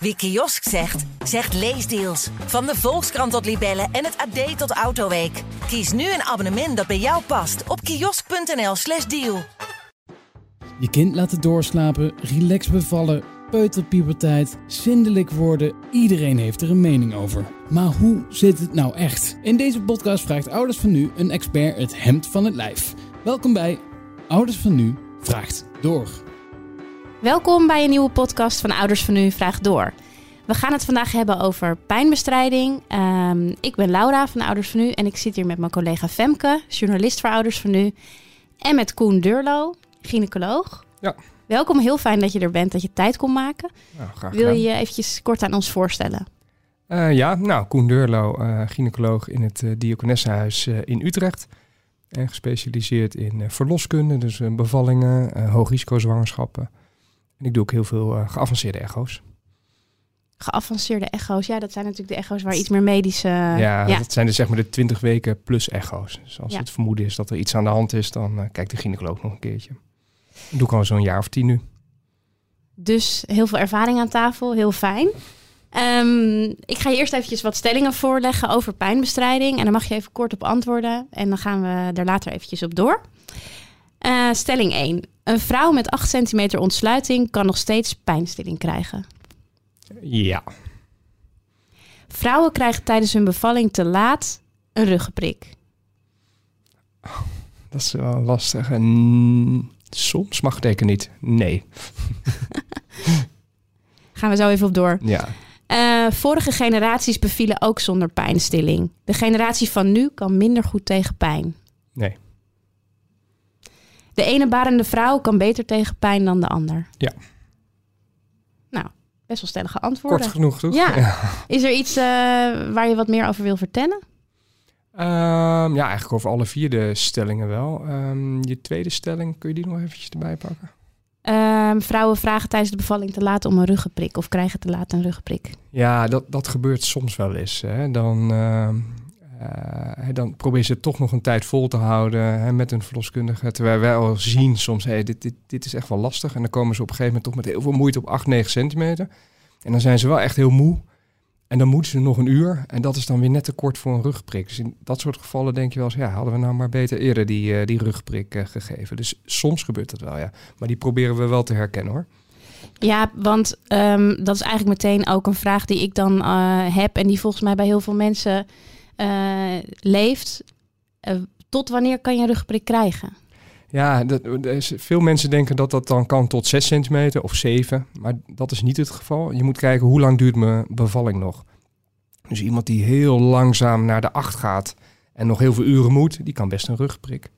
Wie kiosk zegt, zegt leesdeals. Van de Volkskrant tot Libellen en het AD tot Autoweek. Kies nu een abonnement dat bij jou past op kiosk.nl/slash deal. Je kind laten doorslapen, relax bevallen, peuterpuberteit, zindelijk worden. Iedereen heeft er een mening over. Maar hoe zit het nou echt? In deze podcast vraagt Ouders van Nu een expert het hemd van het lijf. Welkom bij Ouders van Nu vraagt door. Welkom bij een nieuwe podcast van Ouders van Nu Vraag Door. We gaan het vandaag hebben over pijnbestrijding. Ehm, ik ben Laura van Ouders van Nu en ik zit hier met mijn collega Femke, journalist voor Ouders van Nu. En met Koen Durlo, gynaecoloog. Ja. Welkom, heel fijn dat je er bent, dat je tijd kon maken. Nou, graag Wil je je eventjes kort aan ons voorstellen? Eh, ja, nou, Koen Deurlo, eh, gynaecoloog in het uh, Diakonessenhuis in Utrecht. En gespecialiseerd in verloskunde, dus bevallingen, eh hoogrisicozwangerschappen. En ik doe ook heel veel eh, geavanceerde echo's. Geavanceerde echo's, ja, dat zijn natuurlijk de echo's waar iets meer medische... ja, ja. dat zijn dus zeg maar de 20 weken plus echo's. Dus als Ja. het vermoeden is dat er iets aan de hand is, dan eh, kijkt de gynaecoloog nog een keertje. Dat doe ik al zo'n jaar of tien nu. Dus heel veel ervaring aan tafel, heel fijn. Ehm, ik ga je eerst eventjes wat stellingen voorleggen over pijnbestrijding. En dan mag je even kort op antwoorden. En dan gaan we er later eventjes op door. Eh, stelling 1. Een vrouw met 8 centimeter ontsluiting kan nog steeds pijnstilling krijgen. Ja, Vrouwen krijgen tijdens hun bevalling te laat een ruggenprik. dat is wel lastig. En soms mag het zeker niet. Nee. Gaan we zo even op door. Ja. Eh, vorige generaties bevielen ook zonder pijnstilling. De generatie van nu kan minder goed tegen pijn. Nee. De ene barende vrouw kan beter tegen pijn dan de ander. Ja. Nou, best wel stellige antwoorden. Kort genoeg, toch? Ja. Is er iets eh, waar je wat meer over wil vertellen? Ehm, ja, eigenlijk over alle vier de stellingen wel. Ehm, je tweede stelling, kun je die nog eventjes erbij pakken? Ehm, vrouwen vragen tijdens de bevalling te laat om een ruggenprik of krijgen te laat een ruggenprik. Ja, dat, dat gebeurt soms wel eens. Hè. Dan, eh, dan probeer ze toch nog een tijd vol te houden hè, met een verloskundige. Terwijl wij al zien soms, hey, dit, dit, dit is echt wel lastig. En dan komen ze op een gegeven moment toch met heel veel moeite op 8, 9 centimeter. En dan zijn ze wel echt heel moe. En dan moeten ze nog een uur. En dat is dan weer net te kort voor een rugprik. Dus in dat soort gevallen denk je wel eens, ja, hadden we nou maar beter eerder die, eh, die rugprik eh, gegeven. Dus soms gebeurt dat wel, ja. Maar die proberen we wel te herkennen hoor. Ja, want ehm, dat is eigenlijk meteen ook een vraag die ik dan heb en die volgens mij bij heel veel mensen leeft. Eh, tot wanneer kan je een ruggenprik krijgen? Ja, dat, veel mensen denken dat dat dan kan tot 6 centimeter of 7. Maar dat is niet het geval. Je moet kijken hoe lang duurt mijn bevalling nog. Dus iemand die heel langzaam naar de 8 gaat en nog heel veel uren moet, die kan best een rugprik.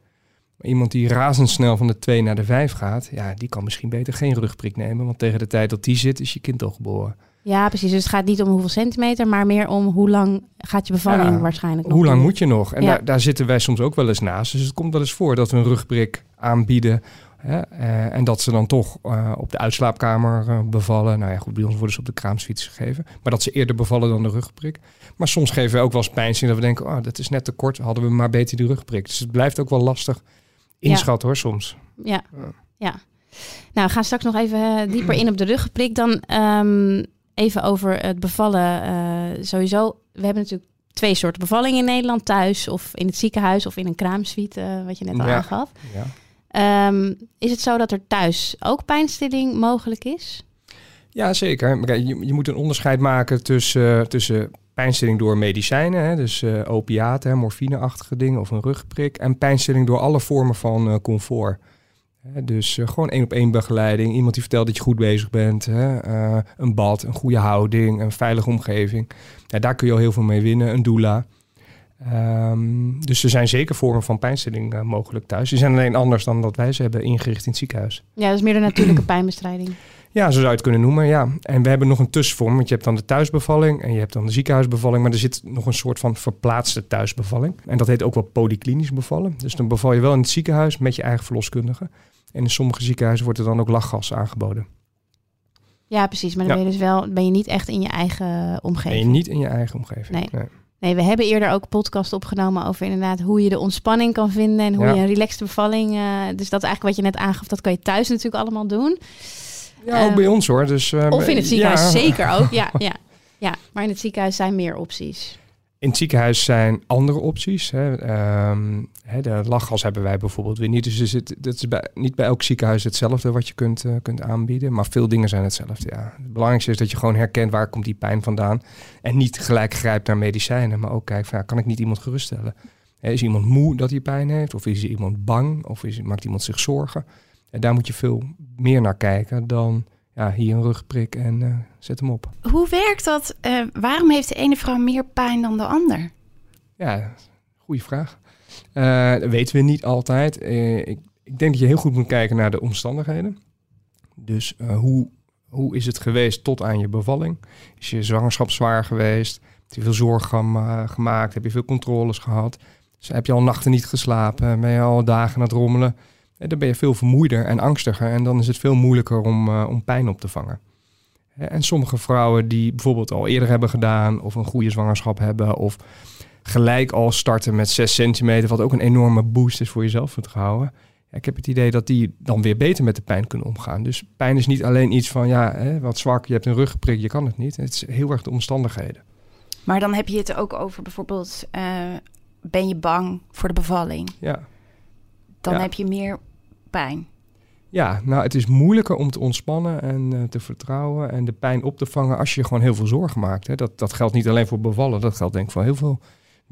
Maar iemand die razendsnel van de 2 naar de 5 gaat, ja, die kan misschien beter geen rugprik nemen. Want tegen de tijd dat die zit, is je kind al geboren. Ja, precies. Dus het gaat niet om hoeveel centimeter, maar meer om hoe lang gaat je bevalling Ja, waarschijnlijk nog Hoe lang moet je nog? En Ja. daar, daar zitten wij soms ook wel eens naast. Dus het komt wel eens voor dat we een rugprik aanbieden. Hè, eh, en dat ze dan toch eh, op de uitslaapkamer eh, bevallen. Nou ja, goed, bij ons worden ze op de kraamsfiets gegeven. Maar dat ze eerder bevallen dan de rugprik. Maar soms geven we ook wel eens pijnzing dat we denken... oh, dat is net te kort, hadden we maar beter die rugprik. Dus het blijft ook wel lastig inschatten hoor, soms. Ja, Ja. Nou, we gaan straks nog even eh, dieper in op de ruggenprik. Dan ehm, even over het bevallen. eh, sowieso, we hebben natuurlijk twee soorten bevallingen in Nederland. Thuis of in het ziekenhuis of in een kraamsuite, eh, wat je net al Ja. aangaf. Ja. Ehm, is het zo dat er thuis ook pijnstilling mogelijk is? Ja, zeker. Je, je moet een onderscheid maken tussen, tussen pijnstilling door medicijnen, hè, dus eh, opiaten, morfineachtige dingen of een rugprik, en pijnstilling door alle vormen van eh, comfort. Dus eh, gewoon één op één begeleiding, iemand die vertelt dat je goed bezig bent, hè, eh, een bad, een goede houding, een veilige omgeving. Daar kun je al heel veel mee winnen, een doula. Ehm, dus er zijn zeker vormen van pijnstilling eh, mogelijk thuis. Die zijn alleen anders dan dat wij ze hebben ingericht in het ziekenhuis. Ja, dat is meer de natuurlijke pijnbestrijding. Ja, zo zou je het kunnen noemen, ja. En we hebben nog een tussenvorm, want je hebt dan de thuisbevalling en je hebt dan de ziekenhuisbevalling, maar er zit nog een soort van verplaatste thuisbevalling. En dat heet ook wel polyklinisch bevallen. Dus dan beval je wel in het ziekenhuis met je eigen verloskundige. En in sommige ziekenhuizen wordt er dan ook lachgas aangeboden. Ja, precies. Maar dan Ja. ben je dus wel ben je niet echt in je eigen Ben je omgeving. niet in je eigen omgeving. Nee. Nee, we hebben eerder ook podcast opgenomen over inderdaad hoe je de ontspanning kan vinden en hoe Ja. je een relaxed bevalling. eh, dus dat is eigenlijk wat je net aangaf, dat kan je thuis natuurlijk allemaal doen. Ja, ook Ehm, bij ons hoor. Dus, eh, Of in het ziekenhuis ja. zeker ook. Ja, ja, ja, maar in het ziekenhuis zijn meer opties. In het ziekenhuis zijn andere opties. Hè. Ehm, hè, de lachgas hebben wij bijvoorbeeld weer niet. Dus zit, dat is bij, niet bij elk ziekenhuis hetzelfde wat je kunt, eh, kunt aanbieden. Maar veel dingen zijn hetzelfde, ja. Het belangrijkste is dat je gewoon herkent waar komt die pijn vandaan. En niet gelijk grijpt naar medicijnen. Maar ook kijkt, van, ja, kan ik niet iemand geruststellen? Is iemand moe dat hij pijn heeft? Of is iemand bang? Of is, maakt iemand zich zorgen? En daar moet je veel meer naar kijken dan ja, hier een rugprik en eh, zet hem op. Hoe werkt dat? Eh, waarom heeft de ene vrouw meer pijn dan de ander? Ja, goede vraag. Eh, dat weten we niet altijd. Ik, ik denk dat je heel goed moet kijken naar de omstandigheden. Dus hoe, hoe is het geweest tot aan je bevalling? Is je zwangerschap zwaar geweest? Heb je veel zorgen gema- gemaakt? Heb je veel controles gehad? Dus heb je al nachten niet geslapen? Ben je al dagen aan het rommelen? Dan ben je veel vermoeider en angstiger. En dan is het veel moeilijker om, eh, om pijn op te vangen. En sommige vrouwen die bijvoorbeeld al eerder hebben gedaan... of een goede zwangerschap hebben... of gelijk al starten met 6 centimeter, wat ook een enorme boost is voor je zelfvertrouwen. Ja, ik heb het idee dat die dan weer beter met de pijn kunnen omgaan. Dus pijn is niet alleen iets van, ja, hè, wat zwak, je hebt een ruggeprik, je kan het niet. Het is heel erg de omstandigheden. Maar dan heb je het ook over bijvoorbeeld, eh, ben je bang voor de bevalling? Ja. Dan Ja. heb je meer pijn. ja, nou, het is moeilijker om te ontspannen en eh, te vertrouwen en de pijn op te vangen als je gewoon heel veel zorgen maakt. Hè. Dat, dat geldt niet alleen voor bevallen, dat geldt denk ik voor heel veel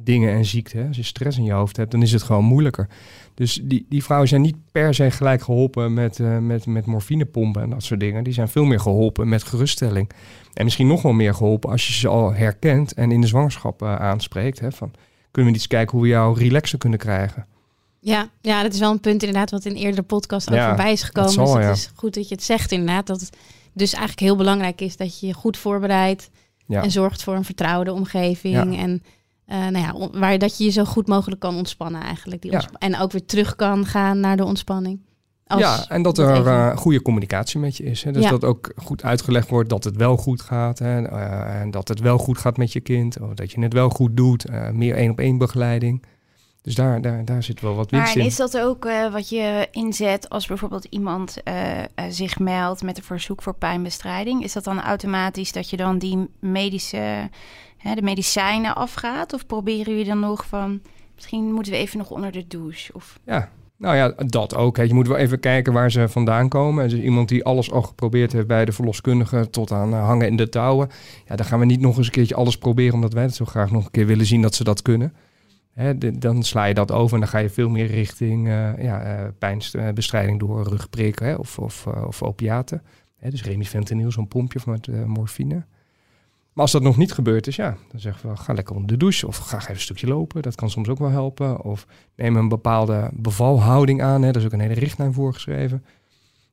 dingen en ziekten. Als je stress in je hoofd hebt, dan is het gewoon moeilijker. Dus die, die vrouwen zijn niet per se gelijk geholpen met, eh, met, met morfinepompen en dat soort dingen. Die zijn veel meer geholpen met geruststelling. En misschien nog wel meer geholpen als je ze al herkent en in de zwangerschap eh, aanspreekt. Hè, van, kunnen we eens kijken hoe we jou relaxer kunnen krijgen? Ja, ja, dat is wel een punt inderdaad wat in eerdere podcast ook Ja, voorbij is gekomen. zal, dus het ja. is goed dat je het zegt inderdaad. Dat het dus eigenlijk heel belangrijk is dat je je goed voorbereidt Ja. en zorgt voor een vertrouwde omgeving. En eh, nou ja, waar dat je je zo goed mogelijk kan ontspannen eigenlijk. Die ontsp- en ook weer terug kan gaan naar de ontspanning. Als ja, en dat er eh, goede communicatie met je is. Hè? Dus Ja. dat ook goed uitgelegd wordt dat het wel goed gaat. Hè? eh, en dat het wel goed gaat met je kind. Of dat je het wel goed doet. meer één op één begeleiding. Dus daar, daar, daar zit wel wat winst Maar in. is dat ook eh, wat je inzet als bijvoorbeeld iemand eh, eh, zich meldt met een verzoek voor pijnbestrijding? Is dat dan automatisch dat je dan die medische, hè, de medicijnen afgaat? Of proberen jullie dan nog van, misschien moeten we even nog onder de douche? Of... Ja, nou ja, dat ook. Hè. Je moet wel even kijken waar ze vandaan komen. Dus iemand die alles al geprobeerd heeft bij de verloskundige tot aan hangen in de touwen. Ja, dan gaan we niet nog eens een keertje alles proberen omdat wij het zo graag nog een keer willen zien dat ze dat kunnen. Dan sla je dat over en dan ga je veel meer richting eh, ja, eh, pijnbestrijding door rugprik hè, of, of, eh, of opiaten. Hè, dus remifentanil, zo'n pompje met eh, morfine. Maar als dat nog niet gebeurd is, ja, dan zeggen we ga lekker onder de douche of ga even een stukje lopen. Dat kan soms ook wel helpen. Of neem een bepaalde bevalhouding aan. Hè. Daar is ook een hele richtlijn voor geschreven.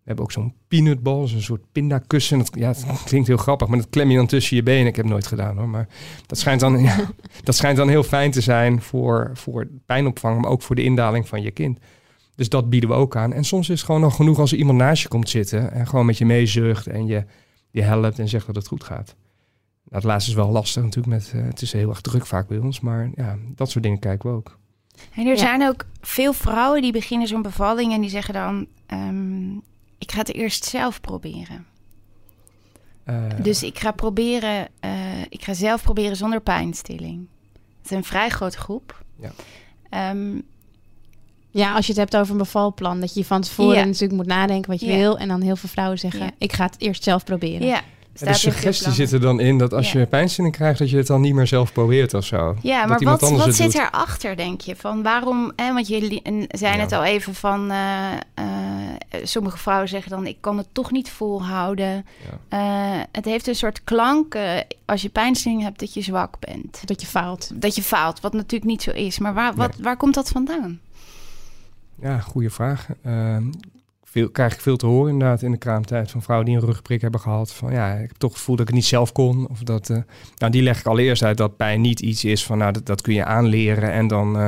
We hebben ook zo'n peanutbal, een soort pindakussen. Dat, ja, het klinkt heel grappig, maar dat klem je dan tussen je benen. Ik heb het nooit gedaan hoor, maar dat schijnt dan, ja, dat schijnt dan heel fijn te zijn voor, voor pijnopvang, maar ook voor de indaling van je kind. Dus dat bieden we ook aan. En soms is het gewoon nog genoeg als er iemand naast je komt zitten en gewoon met je meezucht en je, je helpt en zegt dat het goed gaat. Nou, het laatste is wel lastig natuurlijk, met, eh, het is heel erg druk vaak bij ons, maar ja, dat soort dingen kijken we ook. En er Ja. zijn ook veel vrouwen die beginnen zo'n bevalling en die zeggen dan, ehm, ik ga het eerst zelf proberen. Eh, Dus ik ga proberen, eh, ik ga zelf proberen zonder pijnstilling. Het is een vrij grote groep. Ja. Ehm, Ja, als je het hebt over een bevalplan, dat je van tevoren Ja. natuurlijk moet nadenken wat je Ja. wil. En dan heel veel vrouwen zeggen, Ja. ik ga het eerst zelf proberen. ja, de suggestie zit er dan in dat als Ja. je pijnstilling krijgt, dat je het dan niet meer zelf probeert of zo. Ja, maar wat, wat zit doet. erachter, denk je? Van waarom, hè, want jullie zijn Ja. het al even van, eh, eh, sommige vrouwen zeggen dan, ik kan het toch niet volhouden. Eh, het heeft een soort klank, eh, als je pijnstilling hebt, dat je zwak bent. Dat je faalt. Dat je faalt, wat natuurlijk niet zo is. Maar waar, wat, waar komt dat vandaan? Ja, goede vraag. Veel, krijg ik veel te horen inderdaad in de kraamtijd van vrouwen die een rugprik hebben gehad. Van ja, ik heb toch het gevoel dat ik het niet zelf kon. Of dat, eh, nou, die leg ik allereerst uit dat pijn niet iets is van nou, dat, dat kun je aanleren en dan, eh,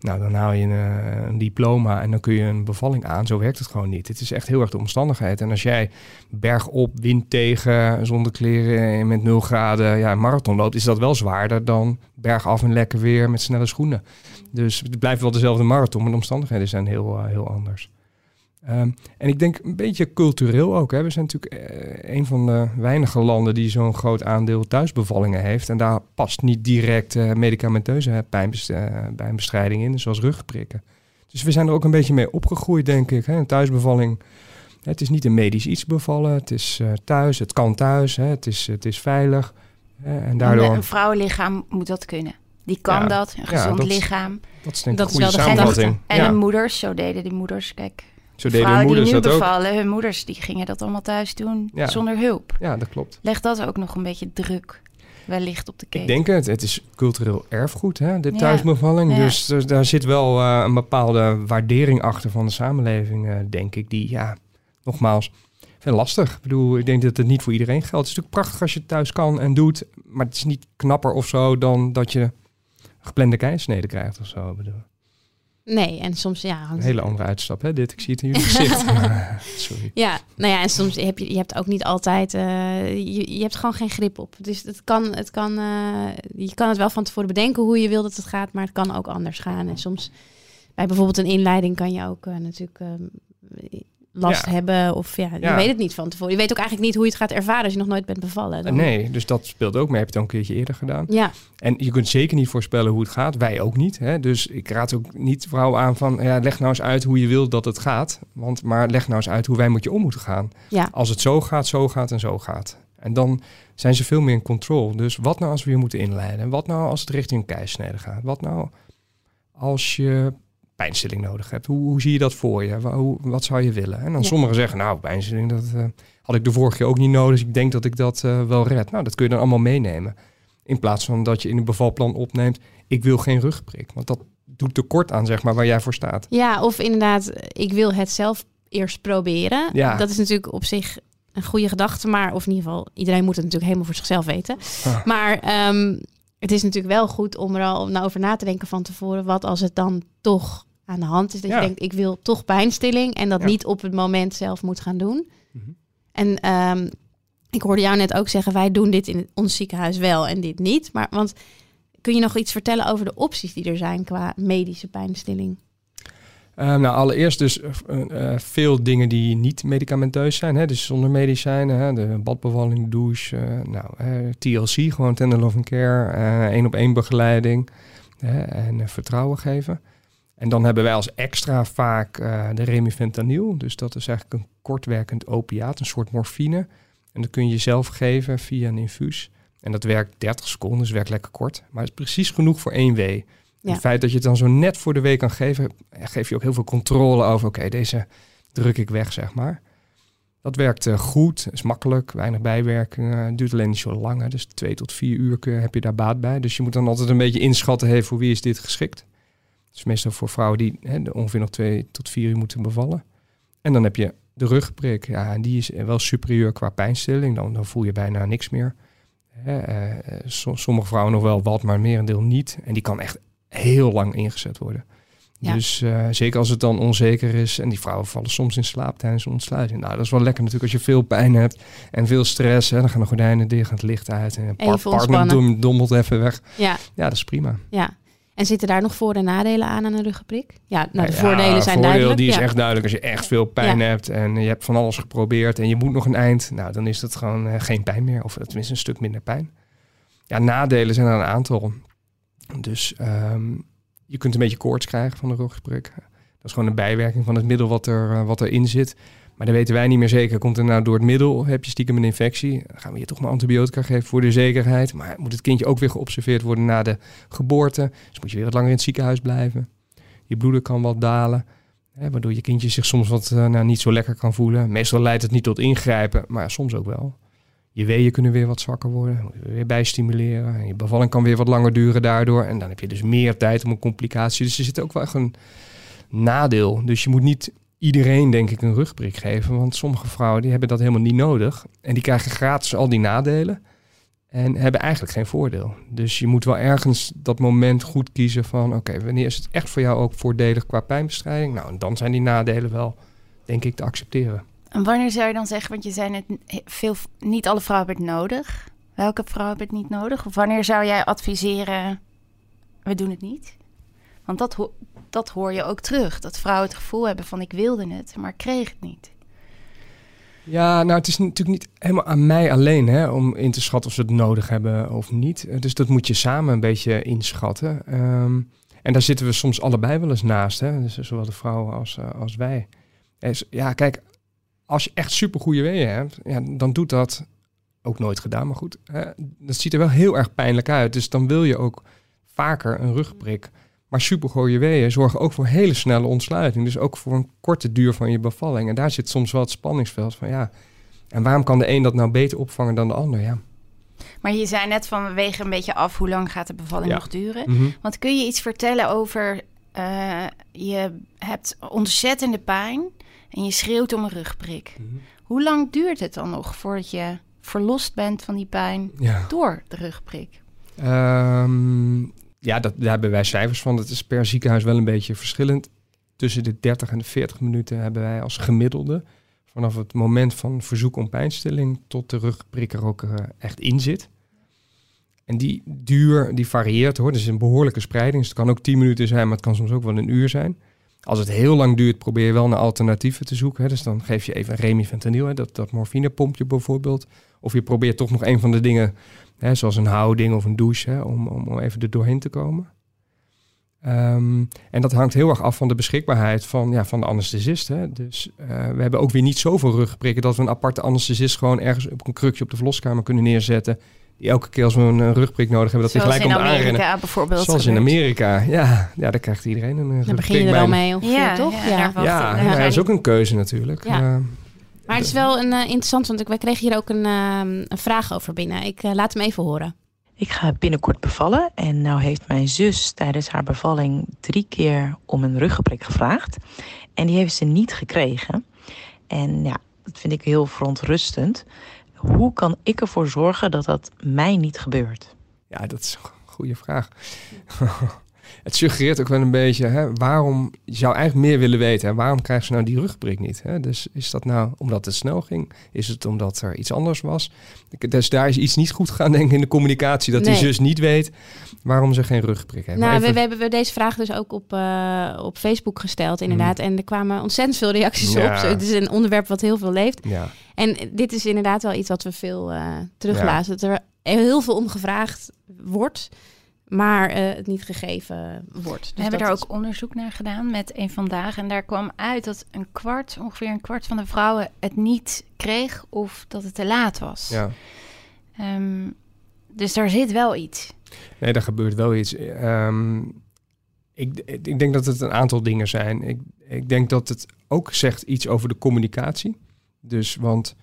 nou, dan haal je een, eh, een diploma en dan kun je een bevalling aan. Zo werkt het gewoon niet. Het is echt heel erg de omstandigheid. En als jij bergop, wind tegen, zonder kleren, met 0 graden, ja, een marathon loopt, is dat wel zwaarder dan bergaf en lekker weer met snelle schoenen. Dus het blijft wel dezelfde marathon, maar de omstandigheden zijn heel, heel anders. Ehm, en ik denk een beetje cultureel ook. Hè. We zijn natuurlijk eh, een van de weinige landen die zo'n groot aandeel thuisbevallingen heeft. En daar past niet direct uh, medicamenteuze pijnbestrijding in, zoals rugprikken. Dus we zijn er ook een beetje mee opgegroeid, denk ik. Hè. Een thuisbevalling, het is niet een medisch iets bevallen. Het is thuis, het kan thuis, hè. Het, is, het is veilig. en daardoor... Een vrouwenlichaam moet dat kunnen. Die kan ja, dat, een gezond ja, dat, lichaam. Dat is denk ik Dat een goede wel de samenvatting. En ja. de moeders, zo deden die moeders. Kijk, Zo deden hun moeders die nu dat ook. bevallen, hun moeders, die gingen dat allemaal thuis doen Ja. zonder hulp. Ja, dat klopt. Legt dat ook nog een beetje druk wellicht op de keten? Ik denk het. Het is cultureel erfgoed, hè, de thuisbevalling. Ja. Dus, dus daar zit wel eh, een bepaalde waardering achter van de samenleving, eh, denk ik. Die, ja, nogmaals, veel lastig. Ik bedoel, ik denk dat het niet voor iedereen geldt. Het is natuurlijk prachtig als je het thuis kan en doet. Maar het is niet knapper of zo dan dat je geplande keizersnede krijgt of zo. Ik bedoel, Nee, en soms ja, een hangt hele andere uitstap, hè? Dit, ik zie het in jullie gezicht. Sorry. Ja, nou ja, en soms heb je, je hebt ook niet altijd, eh, je, je hebt gewoon geen grip op. Dus het kan, het kan, eh, je kan het wel van tevoren bedenken hoe je wil dat het gaat, maar het kan ook anders gaan. En soms bij bijvoorbeeld een inleiding kan je ook eh, natuurlijk eh, last Ja. hebben of ja, je Ja. weet het niet van tevoren. Je weet ook eigenlijk niet hoe je het gaat ervaren als je nog nooit bent bevallen. Dan- Nee, dus dat speelt ook mee. Heb je het al een keertje eerder gedaan. Ja, En je kunt zeker niet voorspellen hoe het gaat. Wij ook niet. Hè? Dus ik raad ook niet vrouwen aan van... Ja, leg nou eens uit hoe je wilt dat het gaat. Want, maar leg nou eens uit hoe wij met je om moeten gaan. ja. Als het zo gaat, zo gaat en zo gaat. En dan zijn ze veel meer in controle. Dus wat nou als we je moeten inleiden? Wat nou als het richting een keisnede gaat? Wat nou als je pijnstilling nodig hebt? Hoe, hoe zie je dat voor je? Hoe, wat zou je willen? En dan Ja. sommigen zeggen, nou, pijnstilling, dat eh, had ik de vorige keer ook niet nodig. Dus ik denk dat ik dat eh, wel red. Nou, dat kun je dan allemaal meenemen. In plaats van dat je in een bevalplan opneemt, ik wil geen rugprik. Want dat doet tekort aan, zeg maar, waar jij voor staat. ja, of inderdaad, ik wil het zelf eerst proberen. Ja. Dat is natuurlijk op zich een goede gedachte, maar of in ieder geval, iedereen moet het natuurlijk helemaal voor zichzelf weten. Ah. Maar ehm, het is natuurlijk wel goed om er al nou over na te denken van tevoren. Wat als het dan toch aan de hand is? Dat Ja. je denkt, ik wil toch pijnstilling. En dat Ja. niet op het moment zelf moet gaan doen. Mhm. En ehm, ik hoorde jou net ook zeggen, wij doen dit in ons ziekenhuis wel en dit niet. Maar want kun je nog iets vertellen over de opties die er zijn qua medische pijnstilling? Ehm, nou, allereerst dus eh, eh, veel dingen die niet medicamenteus zijn. Hè? Dus zonder medicijnen. Hè? De badbevalling, de douche. eh, nou, TLC, gewoon tender loving care. één op één begeleiding. hè, en vertrouwen geven. En dan hebben wij als extra vaak eh, de remifentanil. Dus dat is eigenlijk een kortwerkend opiaat, een soort morfine. En dat kun je zelf geven via een infuus. En dat werkt 30 seconden, dus werkt lekker kort. Maar het is precies genoeg voor één wee. Ja. Het feit dat je het dan zo net voor de week kan geven, geeft je ook heel veel controle over. Oké, deze druk ik weg, zeg maar. Dat werkt eh, goed, is makkelijk, weinig bijwerkingen. Duurt alleen niet zo lang. Hè. Dus twee tot vier uur heb je daar baat bij. Dus je moet dan altijd een beetje inschatten, hey, voor wie is dit geschikt? Dus meestal voor vrouwen die hè, ongeveer nog twee tot vier uur moeten bevallen. En dan heb je de rugprik. Ja, en die is wel superieur qua pijnstilling. Dan, dan voel je bijna niks meer. Hè, eh, eh, so- sommige vrouwen nog wel wat, maar merendeel niet. En die kan echt heel lang ingezet worden. Ja. Dus eh, zeker als het dan onzeker is. En die vrouwen vallen soms in slaap tijdens de ontsluiting. Nou, dat is wel lekker natuurlijk als je veel pijn hebt en veel stress. Hè, dan gaan de gordijnen dicht, gaat het licht uit. En par- Even partner dommelt even weg. Ja, Ja, dat is prima. ja. En zitten daar nog voor- en nadelen aan aan een ruggenprik? Ja, nou, de Ja, voordelen zijn voordeel, duidelijk. Die is ja. echt duidelijk. Als je echt veel pijn Ja. hebt en je hebt van alles geprobeerd en je moet nog een eind, nou dan is het gewoon eh, geen pijn meer. Of tenminste een stuk minder pijn. Ja, nadelen zijn er een aantal. Dus ehm, je kunt een beetje koorts krijgen van de rugprik. Dat is gewoon een bijwerking van het middel wat, er, eh, wat erin zit. Maar dat weten wij niet meer zeker. Komt er nou door het middel, heb je stiekem een infectie? Dan gaan we je toch maar antibiotica geven voor de zekerheid. Maar moet het kindje ook weer geobserveerd worden na de geboorte? Dus moet je weer wat langer in het ziekenhuis blijven. Je bloeden kan wat dalen. Hè, waardoor je kindje zich soms wat eh, nou, niet zo lekker kan voelen. Meestal leidt het niet tot ingrijpen, maar soms ook wel. Je weeën kunnen weer wat zwakker worden. Moet je weer bijstimuleren. En je bevalling kan weer wat langer duren daardoor. En dan heb je dus meer tijd om een complicatie. Dus er zit ook wel echt een nadeel. Dus je moet niet iedereen, denk ik, een rugprik geven. Want sommige vrouwen die hebben dat helemaal niet nodig. En die krijgen gratis al die nadelen. En hebben eigenlijk geen voordeel. Dus je moet wel ergens dat moment goed kiezen van... oké, wanneer is het echt voor jou ook voordelig qua pijnbestrijding? Nou, en dan zijn die nadelen wel, denk ik, te accepteren. En wanneer zou je dan zeggen, want je zei net, veel, niet alle vrouwen hebben het nodig. Welke vrouwen hebben het niet nodig? Of wanneer zou jij adviseren, we doen het niet? Want dat, dat hoor je ook terug. Dat vrouwen het gevoel hebben van ik wilde het, maar kreeg het niet. Ja, nou, het is natuurlijk niet helemaal aan mij alleen hè, om in te schatten of ze het nodig hebben of niet. Eh, Dus dat moet je samen een beetje inschatten. Ehm, en daar zitten we soms allebei wel eens naast, hè? Dus zowel de vrouwen als, eh, als wij. Is- ja, kijk, als je echt super goede weeën hebt, ja, dan doet dat ook nooit gedaan. Maar goed, hè, dat ziet er wel heel erg pijnlijk uit. Dus dan wil je ook vaker een rugprik. Maar super goede weeën zorgen ook voor hele snelle ontsluiting. Dus ook voor een korte duur van je bevalling. En daar zit soms wel het spanningsveld van ja. En waarom kan de een dat nou beter opvangen dan de ander? Ja. Maar je zei net van we wegen een beetje af hoe lang gaat de bevalling Ja. nog duren. Mhm. Want kun je iets vertellen over eh, je hebt ontzettende pijn en je schreeuwt om een rugprik. Mhm. Hoe lang duurt het dan nog voordat je verlost bent van die pijn Ja. door de rugprik? Ehm, ja, dat, daar hebben wij cijfers van. Dat is per ziekenhuis wel een beetje verschillend. Tussen de 30 en de 40 minuten hebben wij als gemiddelde. Vanaf het moment van verzoek om pijnstilling tot de rugprik er ook eh, echt in zit. En die duur, die varieert hoor. Is een behoorlijke spreiding. Dus het kan ook 10 minuten zijn, maar het kan soms ook wel een uur zijn. Als het heel lang duurt, probeer je wel naar alternatieven te zoeken. Hè. Dus dan geef je even remifentanil, hè, dat, dat morfinepompje bijvoorbeeld. Of je probeert toch nog een van de dingen Hè, zoals een houding of een douche, hè, om, om, om even er doorheen te komen. Ehm, en dat hangt heel erg af van de beschikbaarheid van, ja, van de anesthesist. Hè. Dus eh, we hebben ook weer niet zoveel rugprikken dat we een aparte anesthesist gewoon ergens op een krukje op de verloskamer kunnen neerzetten. Die elke keer als we een, rugprik nodig hebben, dat Zoals gelijk in komt aanrennen. Amerika bijvoorbeeld. Zoals in. Amerika, ja. Ja, daar krijgt iedereen een Dan rugprik begin je er al mee ongeveer, Ja, toch? ja, Ja, ik. ja, Ja. dat is ook een keuze natuurlijk. Ja. Eh, Maar het is wel een, eh, interessant, want ik, wij kregen hier ook een, ehm, een vraag over binnen. Ik eh, laat hem even horen. Ik ga binnenkort bevallen en nou heeft mijn zus tijdens haar bevalling drie keer om een ruggenprik gevraagd. En die heeft ze niet gekregen. En ja, dat vind ik heel verontrustend. Hoe kan ik ervoor zorgen dat dat mij niet gebeurt? Ja, dat is een goede vraag. het suggereert ook wel een beetje, hè, waarom je zou eigenlijk meer willen weten. Hè, waarom krijgt ze nou die rugprik niet? Hè? Dus is dat nou omdat het snel ging? Is het omdat er iets anders was? Dus daar is iets niet goed gegaan, denk ik, in de communicatie. Dat die Nee. zus niet weet waarom ze geen rugprik heeft. Nou, we, we hebben deze vraag dus ook op, eh, op Facebook gesteld, inderdaad. En er kwamen ontzettend veel reacties Ja. op. Het is een onderwerp wat heel veel leeft. Ja, En dit is inderdaad wel iets wat we veel eh teruglazen. Dat er heel veel om gevraagd wordt, maar eh, het niet gegeven wordt. Dus We hebben daar is- ook onderzoek naar gedaan met een vandaag. En daar kwam uit dat een kwart, ongeveer een kwart van de vrouwen het niet kreeg of dat het te laat was. ja. Ehm, dus daar zit wel iets. Nee, daar gebeurt wel iets. Ehm, ik, ik denk dat het een aantal dingen zijn. Ik, ik denk dat het ook zegt iets over de communicatie. Dus, want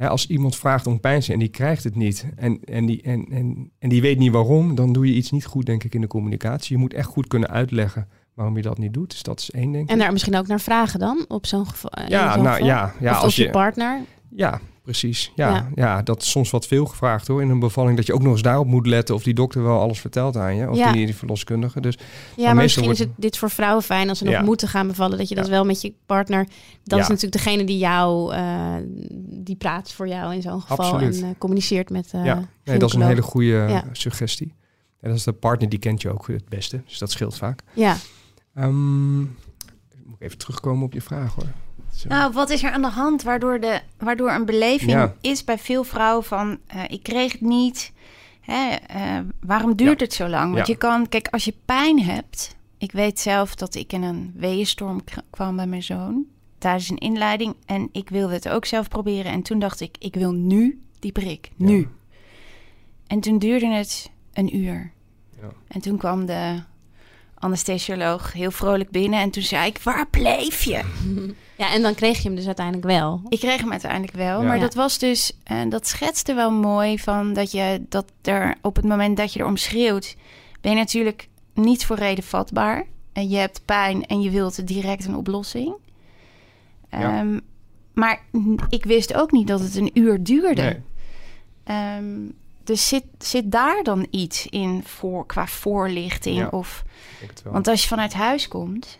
hè, als iemand vraagt om pijnstilling en die krijgt het niet... En, en, die, en, en, en die weet niet waarom, dan doe je iets niet goed, denk ik, in de communicatie. Je moet echt goed kunnen uitleggen waarom je dat niet doet. Dus dat is één, denk ik. En daar misschien ook naar vragen dan, op zo'n geval. in ja, nou geval? ja, ja, of als je... partner. Ja, precies. Ja, Ja. ja. dat is soms wat veel gevraagd hoor. In een bevalling dat je ook nog eens daarop moet letten of die dokter wel alles vertelt aan je. Of Ja. die, die verloskundige. Dus Ja, Maar misschien wordt- is het dit voor vrouwen fijn als ze nog Ja. moeten gaan bevallen. Dat je dat wel met je partner. Dat is natuurlijk degene die jou, eh, die praat voor jou in zo'n geval. Absoluut. En eh, communiceert met. eh ja, nee, dat is een hele goede suggestie. En dat is de partner die kent je ook het beste. Dus dat scheelt vaak. Ja, Ehm, moet ik even terugkomen op je vraag hoor. Zo. Nou, wat is er aan de hand waardoor, de, waardoor een beleving Ja. is bij veel vrouwen van eh, ik kreeg het niet. Hè, eh, waarom duurt Ja. het zo lang? Want Ja. je kan, kijk, als je pijn hebt. Ik weet zelf dat ik in een weeënstorm kwam bij mijn zoon tijdens een inleiding. En ik wilde het ook zelf proberen. En toen dacht ik, ik wil nu die prik. Nu. Ja. En toen duurde het een uur. Ja. En toen kwam de anesthesioloog heel vrolijk binnen. En toen zei ik, waar bleef je? ja, en dan kreeg je hem dus uiteindelijk wel. Ik kreeg hem uiteindelijk wel, Ja. maar Ja. dat was dus, eh, dat schetste wel mooi van dat je dat er op het moment dat je erom schreeuwt, ben je natuurlijk niet voor reden vatbaar. En je hebt pijn en je wilt direct een oplossing. Ja. Ehm, maar ik wist ook niet dat het een uur duurde. Nee. Ehm, dus zit, zit daar dan iets in voor, qua voorlichting? Ja. Of, want als je vanuit huis komt,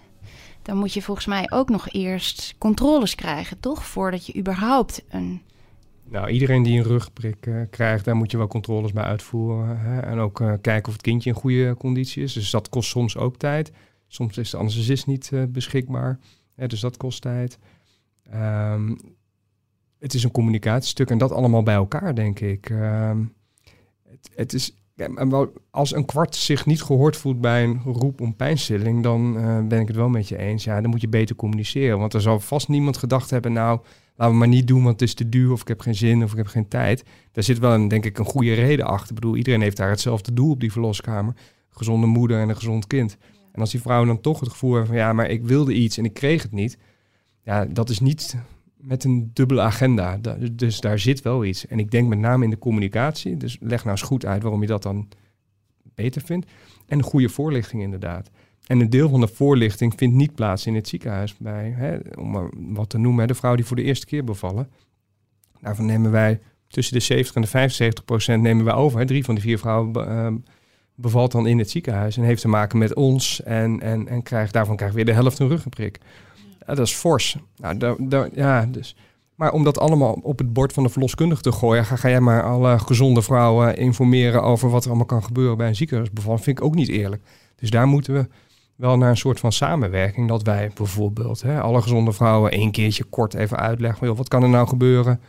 dan moet je volgens mij ook nog eerst controles krijgen, toch? Voordat je überhaupt een. Nou, iedereen die een rugprik eh, krijgt, daar moet je wel controles bij uitvoeren. Hè? En ook eh, kijken of het kindje in goede conditie is. Dus dat kost soms ook tijd. Soms is de anesthesist niet eh, beschikbaar. Hè, dus dat kost tijd. Ehm, het is een communicatiestuk en dat allemaal bij elkaar, denk ik. Ehm, het, is, als een kwart zich niet gehoord voelt bij een roep om pijnstilling, dan eh, ben ik het wel met je eens. Ja, dan moet je beter communiceren. Want er zal vast niemand gedacht hebben, nou, laten we maar niet doen, want het is te duur of ik heb geen zin of ik heb geen tijd. Daar zit wel een, denk ik, een goede reden achter. Ik bedoel, iedereen heeft daar hetzelfde doel op die verloskamer. Gezonde moeder en een gezond kind. En als die vrouw dan toch het gevoel heeft van, ja, maar ik wilde iets en ik kreeg het niet. Ja, dat is niet met een dubbele agenda. Da- Dus daar zit wel iets. En ik denk met name in de communicatie. Dus leg nou eens goed uit waarom je dat dan beter vindt. En goede voorlichting inderdaad. En een deel van de voorlichting vindt niet plaats in het ziekenhuis. Bij, hè, om wat te noemen, de vrouw die voor de eerste keer bevallen. Daarvan nemen wij tussen de 70 en de 75 procent nemen wij over. Drie van de vier vrouwen ehm, bevalt dan in het ziekenhuis. En heeft te maken met ons. En, en, en krijgt, daarvan krijgt weer de helft een ruggenprik. Dat is fors. Nou, ja, dus. Maar om dat allemaal op het bord van de verloskundige te gooien, ga, ga jij maar alle gezonde vrouwen informeren over wat er allemaal kan gebeuren bij een ziekenhuisbevalling, vind ik ook niet eerlijk. Dus daar moeten we wel naar een soort van samenwerking, dat wij bijvoorbeeld hè, alle gezonde vrouwen één keertje kort even uitleggen, joh, wat kan er nou gebeuren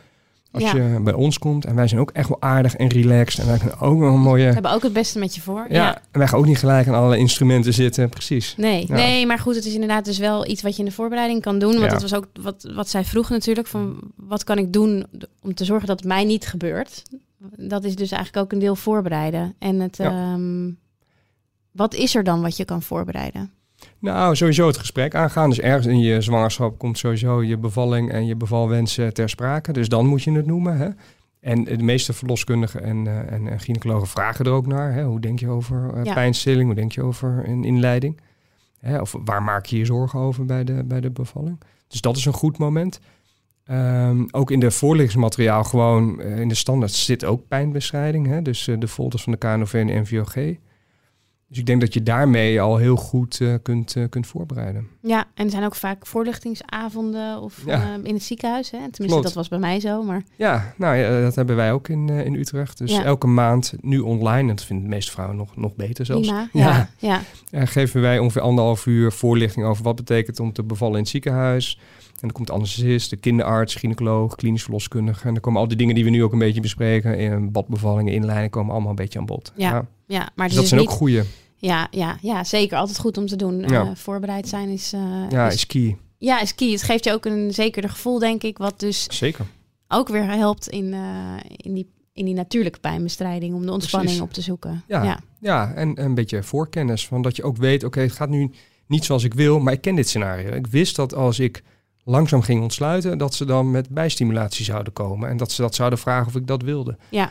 als Ja. je bij ons komt. En wij zijn ook echt wel aardig en relaxed en wij kunnen ook wel een mooie... We hebben ook het beste met je voor. Ja, en wij gaan ook niet gelijk aan alle instrumenten zitten, precies. Nee, Ja. nee, maar goed, het is inderdaad dus wel iets wat je in de voorbereiding kan doen. Want dat was ook wat, wat zij vroeg natuurlijk, van wat kan ik doen om te zorgen dat het mij niet gebeurt. Dat is dus eigenlijk ook een deel voorbereiden. En het, ehm, wat is er dan wat je kan voorbereiden? Nou, sowieso het gesprek aangaan. Dus ergens in je zwangerschap komt sowieso je bevalling en je bevalwensen ter sprake. Dus dan moet je het noemen. Hè? En de meeste verloskundigen en, eh, en, en gynaecologen vragen er ook naar. Hè? Hoe denk je over eh, Ja. pijnstilling? Hoe denk je over een inleiding? Hè? Of waar maak je je zorgen over bij de, bij de bevalling? Dus dat is een goed moment. Ehm, ook in de voorlichtingsmateriaal gewoon eh, in de standaard zit ook pijnbestrijding. Hè? Dus de folders van de KNOV en de NVOG. Dus ik denk dat je daarmee al heel goed eh, kunt, eh, kunt voorbereiden. Ja, en er zijn ook vaak voorlichtingsavonden of Ja. eh, in het ziekenhuis. Hè? Tenminste, Klopt. dat was bij mij zo. Maar Ja, nou ja, dat hebben wij ook in, in Utrecht. Dus Ja. elke maand nu online, en dat vinden de meeste vrouwen nog, nog beter zelfs. prima. Ja. Ja, ja. Geven wij ongeveer anderhalf uur voorlichting over wat betekent om te bevallen in het ziekenhuis. En dan komt de anesthesist, de kinderarts, gynaecoloog, klinisch verloskundige. En dan komen al die dingen die we nu ook een beetje bespreken. In badbevallingen, inleiding, komen allemaal een beetje aan bod. Ja, ja, maar Dus dat zijn niet... ook goede. Ja, ja, ja, zeker. Altijd goed om te doen. Ja. Eh, voorbereid zijn is, eh, Ja, is, is key. ja, is key. Het geeft je ook een zekerder gevoel, denk ik. Wat dus Zeker. ook weer helpt in, eh, in, die, in die natuurlijke pijnbestrijding. Om de ontspanning Precies. op te zoeken. Ja. ja. Ja, en een beetje voorkennis. Van dat je ook weet, oké, het gaat nu niet zoals ik wil, maar ik ken dit scenario. Ik wist dat als ik langzaam ging ontsluiten, dat ze dan met bijstimulatie zouden komen. En dat ze dat zouden vragen of ik dat wilde. Ja.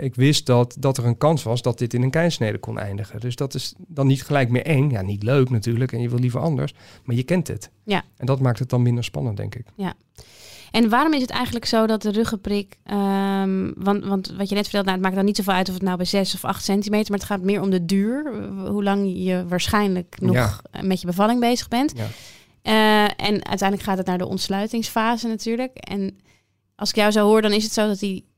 Ik wist dat, dat er een kans was dat dit in een keinsnede kon eindigen. Dus dat is dan niet gelijk meer eng. Ja, niet leuk natuurlijk. En je wil liever anders. Maar je kent het. Ja. En dat maakt het dan minder spannend, denk ik. En waarom is het eigenlijk zo dat de ruggenprik... ehm, want, want wat je net vertelde, nou, het maakt dan niet zoveel uit of het nou bij 6 of 8 centimeter... maar het gaat meer om de duur. Hoe lang je waarschijnlijk nog Ja. met je bevalling bezig bent. Ja. Eh, en uiteindelijk gaat het naar de ontsluitingsfase natuurlijk. En als ik jou zo hoor, dan is het zo dat die...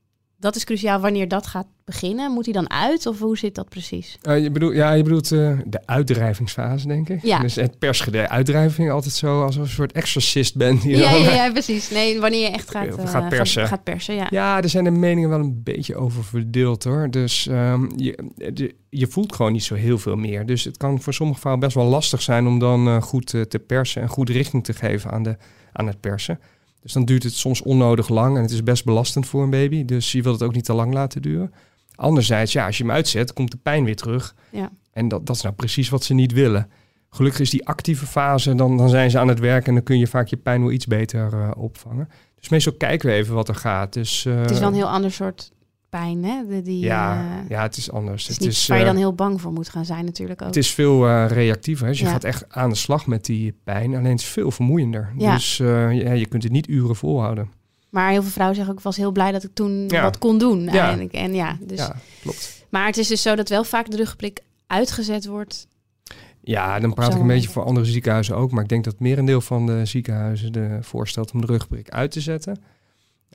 Dat is cruciaal wanneer dat gaat beginnen. Moet hij dan uit of hoe zit dat precies? Eh, je bedoelt, ja, je bedoelt eh, de uitdrijvingsfase, denk ik. Ja. Dus het persen, de uitdrijving altijd zo als een soort exorcist bent. die Ja, ja, ja, precies. Nee, wanneer je echt gaat, eh, gaat persen. Gaat, persen, ja. Ja, er zijn de meningen wel een beetje over verdeeld hoor. Dus ehm, je, de- je voelt gewoon niet zo heel veel meer. Dus het kan voor sommige vrouwen best wel lastig zijn om dan goed te persen en goed richting te geven aan, de, aan het persen. Dus dan duurt het soms onnodig lang en het is best belastend voor een baby. Dus je wilt het ook niet te lang laten duren. Anderzijds, ja, als je hem uitzet, komt de pijn weer terug. Ja. En dat, dat is nou precies wat ze niet willen. Gelukkig is die actieve fase, dan, dan zijn ze aan het werk en dan kun je vaak je pijn wel iets beter eh, opvangen. Dus meestal kijken we even wat er gaat. Dus, Het is eh, wel een heel ander soort pijn, hè? De, die, ja, eh, ja, het is anders. het is Het niet is, waar je eh, dan heel bang voor moet gaan zijn natuurlijk ook. het is veel eh, reactiever. hè. Dus je gaat echt aan de slag met die pijn. Alleen het is veel vermoeiender. Ja. Dus eh, ja, je kunt het niet uren volhouden. Maar heel veel vrouwen zeggen ook, ik was heel blij dat ik toen Ja. wat kon doen. Ja. Eigenlijk. En ja, dus, Ja, klopt. Maar het is dus zo dat wel vaak de ruggenprik uitgezet wordt. Ja, dan praat ik een beetje voor andere ziekenhuizen ook. Maar ik denk dat het merendeel van de ziekenhuizen de voorstelt om de rugprik uit te zetten.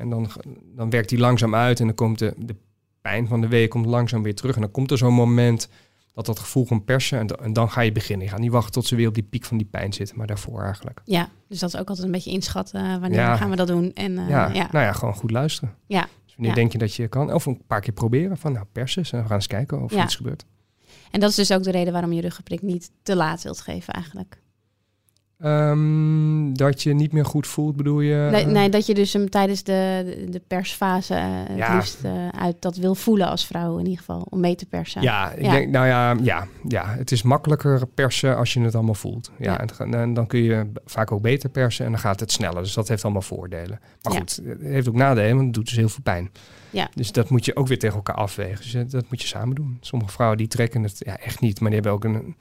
En dan, dan werkt die langzaam uit en dan komt de, de pijn van de week komt langzaam weer terug. En dan komt er zo'n moment dat dat gevoel kan persen en, da- en dan ga je beginnen. Je gaat niet wachten tot ze weer op die piek van die pijn zitten, maar daarvoor eigenlijk. Ja, dus dat is ook altijd een beetje inschatten. eh, wanneer Ja. gaan we dat doen? En eh, ja, ja. nou ja, gewoon goed luisteren. Ja. Dus wanneer Ja. denk je dat je kan? Of een paar keer proberen van nou persen en we gaan eens kijken of er iets gebeurt. En dat is dus ook de reden waarom je ruggenprik niet te laat wilt geven eigenlijk. Ehm, dat je niet meer goed voelt, bedoel je? Nee, nee, dat je dus hem tijdens de, de- de persfase eh, het Ja. liefst eh, uit dat wil voelen als vrouw in ieder geval. Om mee te persen. Ja, ik Ja. denk, nou ja, ja, ja, het is makkelijker persen als je het allemaal voelt. Ja, Ja. En, dan kun je vaak ook beter persen en dan gaat het sneller. Dus dat heeft allemaal voordelen. Maar goed, het heeft ook nadelen, want het doet dus heel veel pijn. Ja. Dus dat moet je ook weer tegen elkaar afwegen. Dus eh, dat moet je samen doen. Sommige vrouwen die trekken het ja, echt niet, maar die hebben ook een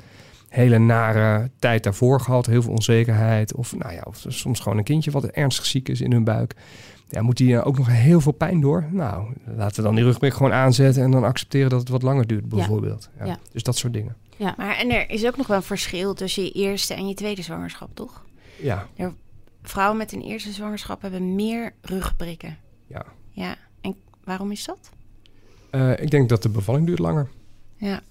hele nare tijd daarvoor gehad. Heel veel onzekerheid. Of, nou ja, of soms gewoon een kindje wat ernstig ziek is in hun buik. Ja, moet die eh, ook nog heel veel pijn door? Nou, laten we dan die rugprik gewoon aanzetten en dan accepteren dat het wat langer duurt, bijvoorbeeld. Ja. Ja. Dus dat soort dingen. Maar en er is ook nog wel een verschil tussen je eerste en je tweede zwangerschap, toch? Ja, Vrouwen met een eerste zwangerschap hebben meer rugprikken. ja. Ja, en waarom is dat? Eh, ik denk dat de bevalling duurt langer. Ja.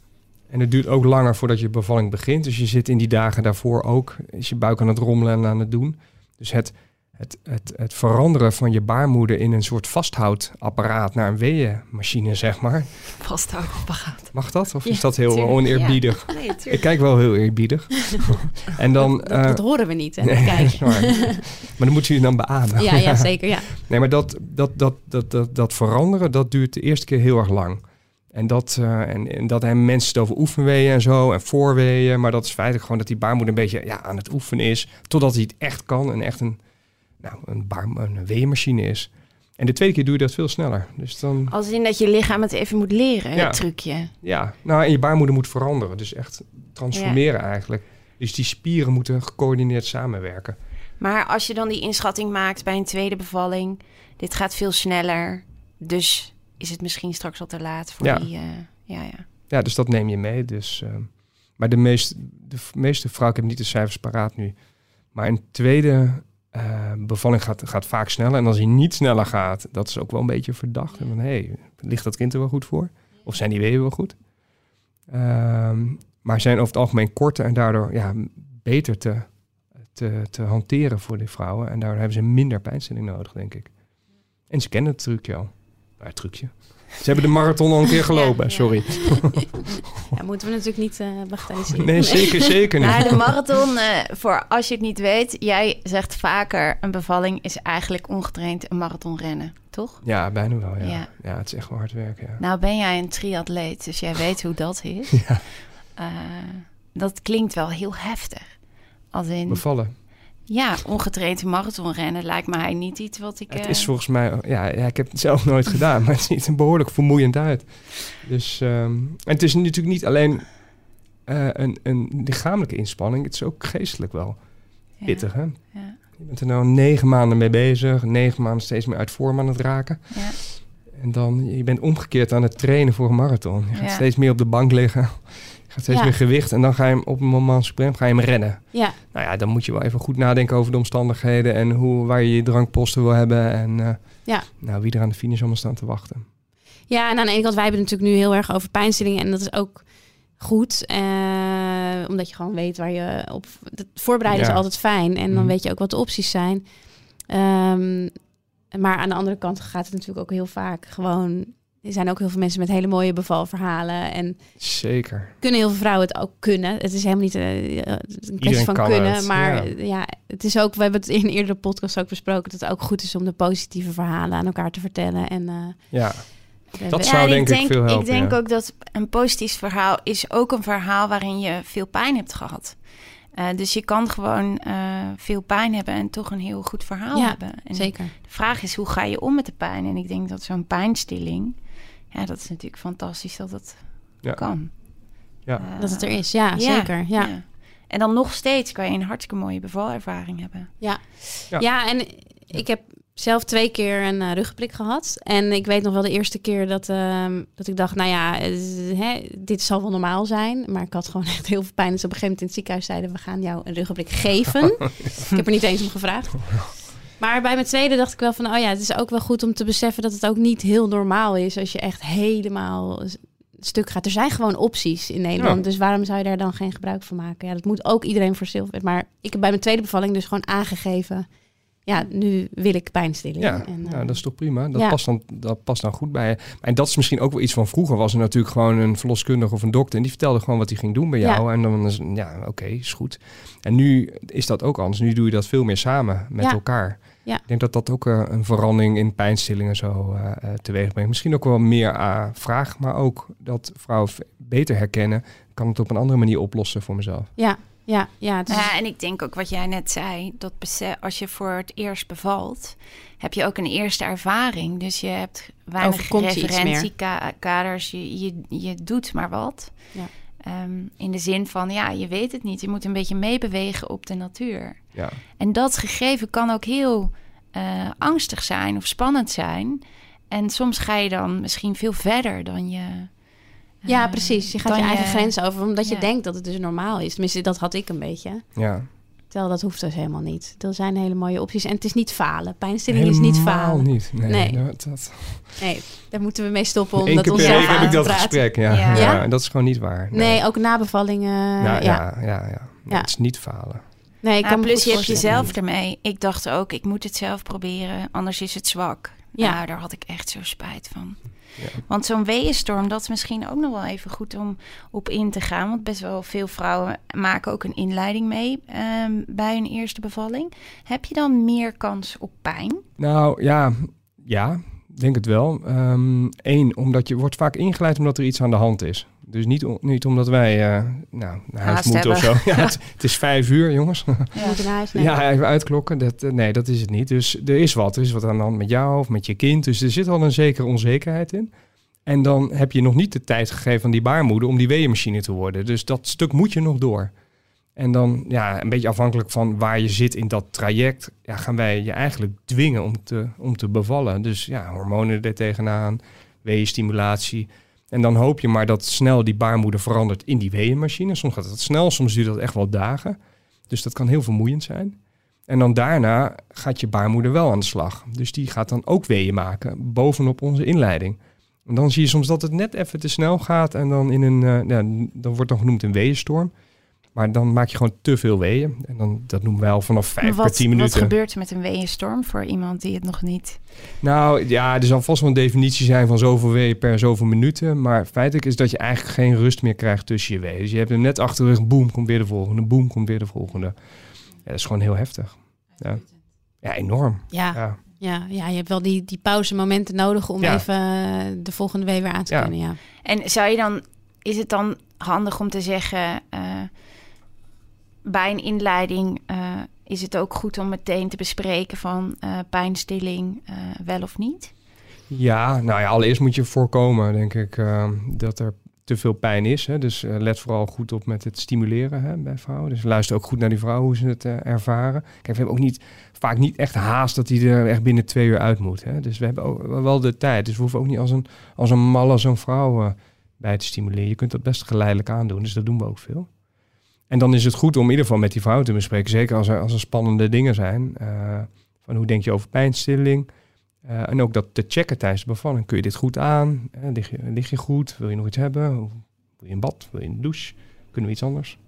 En het duurt ook langer voordat je bevalling begint. Dus je zit in die dagen daarvoor ook, is je buik aan het rommelen en aan het doen. Dus het, het, het, het veranderen van je baarmoeder in een soort vasthoudapparaat naar een weeënmachine, zeg maar. Vasthoudbaar. Mag dat? Of Ja, is dat heel tuurlijk, oneerbiedig? Nee, Ik kijk wel heel eerbiedig. en dan... Dat, eh, dat horen we niet. Hè? nee, Kijk. maar dan moet je je dan beamen. Ja, ja, zeker. Ja. Nee, maar dat, dat, dat, dat, dat, dat veranderen, dat duurt de eerste keer heel erg lang. En dat, eh, en, en dat hebben mensen het over oefenweeën en zo en voorweeën. Maar dat is feitelijk gewoon dat die baarmoeder een beetje ja, aan het oefenen is. Totdat hij het echt kan en echt een, nou, een, baar, een weeënmachine is. En de tweede keer doe je dat veel sneller. Dus dan, Als in dat je lichaam het even moet leren, Ja. het trucje. ja, nou, en je baarmoeder moet veranderen. Dus echt transformeren eigenlijk. Dus die spieren moeten gecoördineerd samenwerken. Maar als je dan die inschatting maakt bij een tweede bevalling, dit gaat veel sneller, dus is het misschien straks al te laat voor Ja. die. eh, ja, ja. Ja, dus dat neem je mee. Dus, ehm, maar de, meest, de meeste vrouwen, ik heb niet de cijfers paraat nu. Maar een tweede eh, bevalling gaat, gaat vaak sneller. En als hij niet sneller gaat, dat is ook wel een beetje verdacht. En dan, hey, ligt dat kind er wel goed voor? Of zijn die weeën wel goed? Ehm, maar zijn over het algemeen korter en daardoor ja, beter te, te, te hanteren voor die vrouwen. En daardoor hebben ze minder pijnstilling nodig, denk ik. En ze kennen het trucje al. Het trucje. Ze hebben de marathon al een keer gelopen, ja. sorry. ja, moeten we natuurlijk niet eh bagatelliseren. Nee, zeker, zeker niet. Maar de marathon, eh, voor als je het niet weet, jij zegt vaker: een bevalling is eigenlijk ongetraind een marathon rennen, toch? Ja, bijna wel, ja. Ja. Ja, het is echt wel hard werken, ja. Nou ben jij een triatleet, dus jij weet hoe dat is. Ja. Eh, dat klinkt wel heel heftig. Als in, Bevallen. Ja, ongetraind marathon rennen lijkt mij niet iets wat ik... Het eh, is volgens mij, ja, ja, ik heb het zelf nooit gedaan, maar het ziet er behoorlijk vermoeiend uit. Dus, ehm, en het is natuurlijk niet alleen eh, een, een lichamelijke inspanning, het is ook geestelijk wel ja, pittig, hè? Ja, Je bent er nou negen maanden mee bezig, negen maanden steeds meer uit vorm aan het raken. ja. En dan, je bent omgekeerd aan het trainen voor een marathon. Je gaat steeds meer op de bank liggen, gaat steeds Ja. meer gewicht en dan ga je hem op een moment suprem ga je hem rennen. Ja, Nou ja, dan moet je wel even goed nadenken over de omstandigheden en hoe, waar je je drankposten wil hebben. En eh, Ja. nou, wie er aan de finish allemaal staan te wachten. Ja, en aan de ene kant, wij hebben het natuurlijk nu heel erg over pijnstillingen. En dat is ook goed. eh, omdat je gewoon weet waar je op... Het voorbereiden Ja. is altijd fijn. En dan Mhm. weet je ook wat de opties zijn. Ehm, maar aan de andere kant gaat het natuurlijk ook heel vaak gewoon... Er zijn ook heel veel mensen met hele mooie bevalverhalen. En Zeker. kunnen heel veel vrouwen het ook kunnen. Het is helemaal niet eh, een kwestie van kunnen. het, maar ja. ja. het is ook... We hebben het in een eerdere podcast ook besproken... dat het ook goed is om de positieve verhalen aan elkaar te vertellen. En, eh, Ja, Dat we- zou en denk ik veel helpen, Ik denk ja. ook dat een positief verhaal is ook een verhaal waarin je veel pijn hebt gehad. Eh, dus je kan gewoon eh, veel pijn hebben en toch een heel goed verhaal Ja, hebben. En Zeker. De vraag is, hoe ga je om met de pijn? En ik denk dat zo'n pijnstilling, ja, dat is natuurlijk fantastisch dat het Ja. kan. Ja. Eh, Dat het er is, ja, zeker. Ja. En dan nog steeds kan je een hartstikke mooie bevalervaring hebben. Ja. Ja. Ja. en ik heb zelf twee keer een uh, ruggenprik gehad. En ik weet nog wel de eerste keer dat, uh, dat ik dacht, nou ja, uh, hè, dit zal wel normaal zijn. Maar ik had gewoon echt heel veel pijn. Dus op een gegeven moment in het ziekenhuis zeiden, we gaan jou een ruggenprik geven. ik heb er niet eens om gevraagd. Maar bij mijn tweede dacht ik wel van, oh ja, het is ook wel goed om te beseffen dat het ook niet heel normaal is als je echt helemaal stuk gaat. Er zijn gewoon opties in Nederland. Ja. Dus waarom zou je daar dan geen gebruik van maken? Ja, dat moet ook iedereen voor zichzelf. Maar ik heb bij mijn tweede bevalling dus gewoon aangegeven. Ja, nu wil ik pijnstilling. Ja, En, ja, eh, dat is toch prima. Dat, ja. past dan, dat past dan goed bij je. En dat is misschien ook wel iets van vroeger. Was er natuurlijk gewoon een verloskundige of een dokter. En die vertelde gewoon wat hij ging doen bij Ja. jou. En dan is ja, oké, is goed. En nu is dat ook anders. Nu doe je dat veel meer samen met elkaar. Ja. Ik denk dat dat ook eh, een verandering in pijnstillingen zo eh, teweeg brengt. Misschien ook wel meer vraag, maar ook dat vrouwen beter herkennen. Kan het op een andere manier oplossen voor mezelf. ja, ja, ja. Is, Ja, en ik denk ook wat jij net zei, dat als je voor het eerst bevalt, heb je ook een eerste ervaring. Dus je hebt weinig referentiekaders, je, je, je doet maar wat. Ja. Ehm, in de zin van, ja, je weet het niet. Je moet een beetje meebewegen op de natuur. Ja. En dat gegeven kan ook heel eh, angstig zijn of spannend zijn. En soms ga je dan misschien veel verder dan je... ja, eh, precies. Je gaat je eigen grenzen over, omdat je denkt dat het dus normaal is. Tenminste, dat had ik een beetje. ja. Terwijl dat hoeft dus helemaal niet. Er zijn hele mooie opties. En het is niet falen. Pijnstilling is niet falen. niet. Nee, Nee. Dat, dat, Nee, daar moeten we mee stoppen Eén keer per week heb ik dat gesprek. Ja. Ja. Ja. Ja? en dat is gewoon niet waar. Nee, ook na bevallingen. Ja, ja. ja, ja. Het is niet falen. Nee, ik kan plus je hebt jezelf ermee. Ik dacht ook, ik moet het zelf proberen, anders is het zwak. Ja. Daar had ik echt zo spijt van. Ja. Want zo'n weeënstorm, dat is misschien ook nog wel even goed om op in te gaan. Want best wel veel vrouwen maken ook een inleiding mee ehm, bij hun eerste bevalling. Heb je dan meer kans op pijn? Nou ja, ja, denk het wel. Eén, omdat je wordt vaak ingeleid omdat er iets aan de hand is. Dus niet, om- niet omdat wij eh, nou, naar huis Haast moeten of zo. Ja, het, het is vijf uur, jongens. Je moet naar huis. Nee. Ja, even uitklokken. Dat, eh, nee, dat is het niet. Dus er is wat. Er is wat aan de hand met jou of met je kind. Dus er zit al een zekere onzekerheid in. En dan heb je nog niet de tijd gegeven aan die baarmoeder om die weeënmachine te worden. Dus dat stuk moet je nog door. En dan, ja, een beetje afhankelijk van waar je zit in dat traject, ja, gaan wij je eigenlijk dwingen om te, om te bevallen. Dus ja, hormonen er tegenaan, weeënstimulatie. En dan hoop je maar dat snel die baarmoeder verandert in die weeënmachine. Soms gaat dat snel, soms duurt dat echt wel dagen. Dus dat kan heel vermoeiend zijn. En dan daarna gaat je baarmoeder wel aan de slag. Dus die gaat dan ook weeën maken bovenop onze inleiding. En dan zie je soms dat het net even te snel gaat. En dan in een, eh, ja, wordt dan genoemd een weeënstorm. Maar dan maak je gewoon te veel weeën. En dan, dat noemen wij al vanaf vijf wat, per tien wat minuten. gebeurt er met een weeënstorm voor iemand die het nog niet... Nou ja, er zal vast wel een definitie zijn van zoveel weeën per zoveel minuten. Maar feitelijk is dat je eigenlijk geen rust meer krijgt tussen je weeën. Dus je hebt hem net achter de rug, boem, komt weer de volgende, boem, komt weer de volgende. Ja, dat is gewoon heel heftig. Ja, ja enorm. Ja, Ja. ja, ja, je hebt wel die, die pauzemomenten nodig om Ja. even eh, de volgende week weer aan te Ja. kunnen. Ja. En zou je dan, is het dan handig om te zeggen, eh, bij een inleiding eh, is het ook goed om meteen te bespreken van eh, pijnstilling eh, wel of niet? Ja, nou ja, allereerst moet je voorkomen, denk ik, dat er te veel pijn is. Hè? Dus let vooral goed op met het stimuleren hè, bij vrouwen. Dus luister ook goed naar die vrouwen hoe ze het ervaren. Kijk, we hebben ook niet, vaak niet echt haast dat die er echt binnen twee uur uit moet. Hè? Dus we hebben wel de tijd. Dus we hoeven ook niet als een, als een malle zo'n vrouw bij te stimuleren. Je kunt dat best geleidelijk aandoen, dus dat doen we ook veel. En dan is het goed om in ieder geval met die vrouw te bespreken. Zeker als er, als er spannende dingen zijn. eh, van hoe denk je over pijnstilling? Eh, en ook dat te checken tijdens de bevalling. Kun je dit goed aan? Eh, lig, je, lig je goed? Wil je nog iets hebben? Hoe- Wil je een bad? Wil je een douche? Kunnen we iets anders?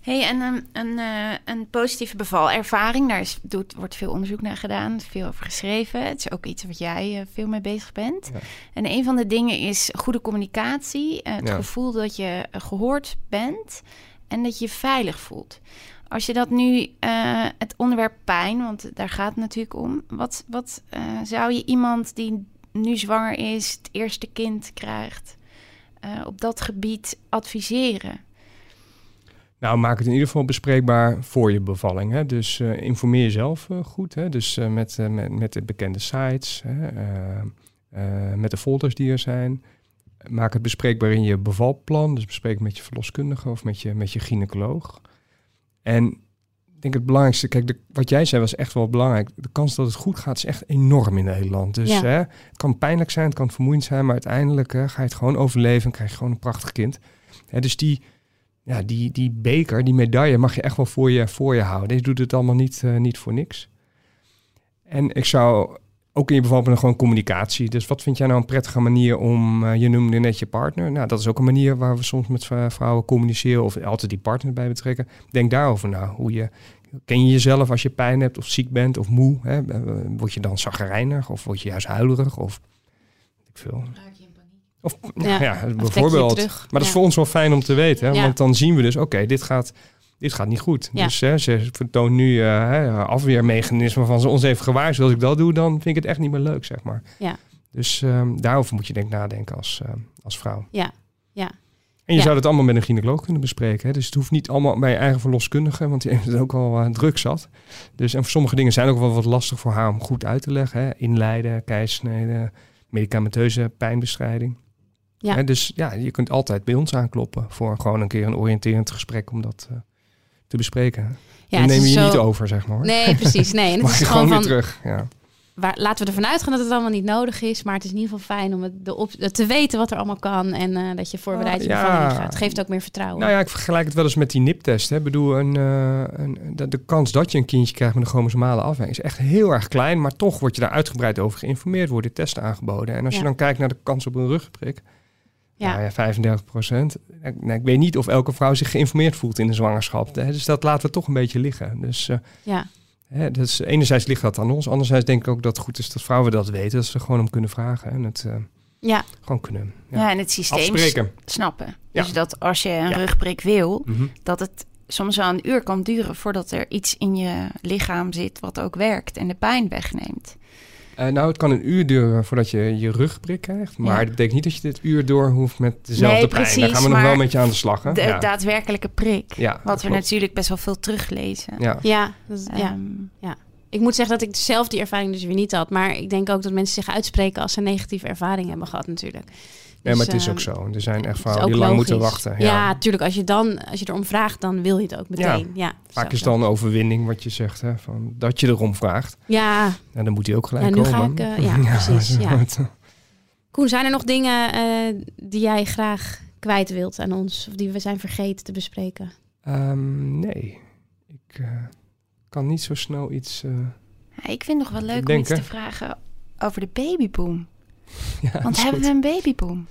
hey, en een, een, eh, een positieve bevalervaring, daar is, doet, wordt veel onderzoek naar gedaan, veel over geschreven. Het is ook iets wat jij veel mee bezig bent. Ja. En een van de dingen is goede communicatie, het Ja. gevoel dat je eh, gehoord bent en dat je je veilig voelt. Als je dat nu, eh, het onderwerp pijn, want daar gaat het natuurlijk om. Wat, wat eh, zou je iemand die nu zwanger is, het eerste kind krijgt, eh, op dat gebied adviseren? Nou, maak het in ieder geval bespreekbaar voor je bevalling. Hè? Dus informeer jezelf goed. Hè? Dus met, met, met de bekende sites, hè? met de folders die er zijn. Maak het bespreekbaar in je bevalplan. Dus bespreek met je verloskundige of met je, met je gynaecoloog. En ik denk het belangrijkste, kijk, de, wat jij zei was echt wel belangrijk. De kans dat het goed gaat is echt enorm in Nederland. Dus Ja. hè, het kan pijnlijk zijn, het kan vermoeiend zijn, maar uiteindelijk hè, ga je het gewoon overleven en krijg je gewoon een prachtig kind. Hè, dus die, ja, die, die beker, die medaille mag je echt wel voor je, voor je houden. Je doet het allemaal niet, eh, niet voor niks. En ik zou ook in je bevalling gewoon communicatie. Dus wat vind jij nou een prettige manier om, eh, je noemde net je partner. Nou, dat is ook een manier waar we soms met vrouwen communiceren of altijd die partner bij betrekken. Denk daarover na. Hoe je, ken je jezelf als je pijn hebt of ziek bent of moe? Hè? Eh, Word je dan zagrijnig of word je juist huilerig of ik veel. Of ja, bijvoorbeeld. Maar dat is Ja. voor ons wel fijn om te weten. Hè? Ja. Want dan zien we dus, oké, dit, gaat, dit gaat niet goed. Ja. Dus hè, ze vertoont nu eh, hè, afweermechanismen van ze ons heeft gewaarschuwd. Als ik dat doe, dan vind ik het echt niet meer leuk, zeg maar. Ja. Dus ehm, daarover moet je denk ik nadenken als, ehm, als vrouw. Ja, ja. En je Ja. zou het allemaal met een gynaecoloog kunnen bespreken. Hè? Dus het hoeft niet allemaal bij je eigen verloskundige, want die heeft het ook wel eh, druk zat. Dus en voor sommige dingen zijn ook wel wat lastig voor haar om goed uit te leggen. Hè? Inleiden, keizersnede, medicamenteuze pijnbestrijding. Ja. Hè, dus ja, je kunt altijd bij ons aankloppen voor gewoon een keer een oriënterend gesprek om dat eh, te bespreken. Ja, neem je zo- niet over, zeg maar. Nee, precies. Nee, en het Mag is je gewoon gewoon van, weer terug. Ja. waar, laten we ervan uitgaan dat het allemaal niet nodig is. Maar het is in ieder geval fijn om het, de op, te weten wat er allemaal kan. En eh, dat je voorbereid je Ah, ja. ingaat. Het geeft ook meer vertrouwen. Nou ja, ik vergelijk het wel eens met die niptest. Ik bedoel, een, eh, een, de, de kans dat je een kindje krijgt met een chromosomale afwijking is echt heel erg klein. Maar toch word je daar uitgebreid over geïnformeerd, worden testen aangeboden. En als je dan kijkt naar de kans op een ruggenprik, Ja. ja. ja, 35 procent. Ik, nou, ik weet niet of elke vrouw zich geïnformeerd voelt in de zwangerschap. Hè. Dus dat laten we toch een beetje liggen. Dus eh, ja. hè, dus enerzijds ligt dat aan ons. Anderzijds denk ik ook dat het goed is dat vrouwen dat weten. Dat ze er gewoon om kunnen vragen en het eh, ja, gewoon kunnen ja, Ja, en het systeem afspreken. snappen. Ja. Dus dat als je een rugprik wil, Mhm. dat het soms wel een uur kan duren voordat er iets in je lichaam zit wat ook werkt en de pijn wegneemt. Eh, nou, het kan een uur duren voordat je je rugprik krijgt. Maar Ja. dat betekent niet dat je dit uur door hoeft met dezelfde Nee, pijn. Daar gaan we nog wel met je aan de slag. Hè? De ja. daadwerkelijke prik. Ja, wat we klopt. natuurlijk best wel veel teruglezen. Ja. ja, dat is- ja. Ehm, Ik moet zeggen dat ik zelf die ervaring dus weer niet had. Maar ik denk ook dat mensen zich uitspreken als ze een negatieve ervaring hebben gehad natuurlijk. Nee, maar Dus, het is ehm, ook zo. Er zijn echt is vrouwen die lang logisch. moeten wachten. Ja, Ja. tuurlijk. Als je, dan, als je erom vraagt, dan wil je het ook meteen. Ja, Vaak zo, is zo. dan een overwinning wat je zegt. Hè, van, dat je erom vraagt. Ja, En dan moet hij ook gelijk Ja, nu ga komen. ik, eh, ja, precies, ja. Koen, zijn er nog dingen eh, die jij graag kwijt wilt aan ons? Of die we zijn vergeten te bespreken? Ehm, nee, ik eh, kan niet zo snel iets... eh, ja, ik vind het nog wel leuk om iets te vragen over de babyboom. Ja, Want hebben goed. we een babyboom?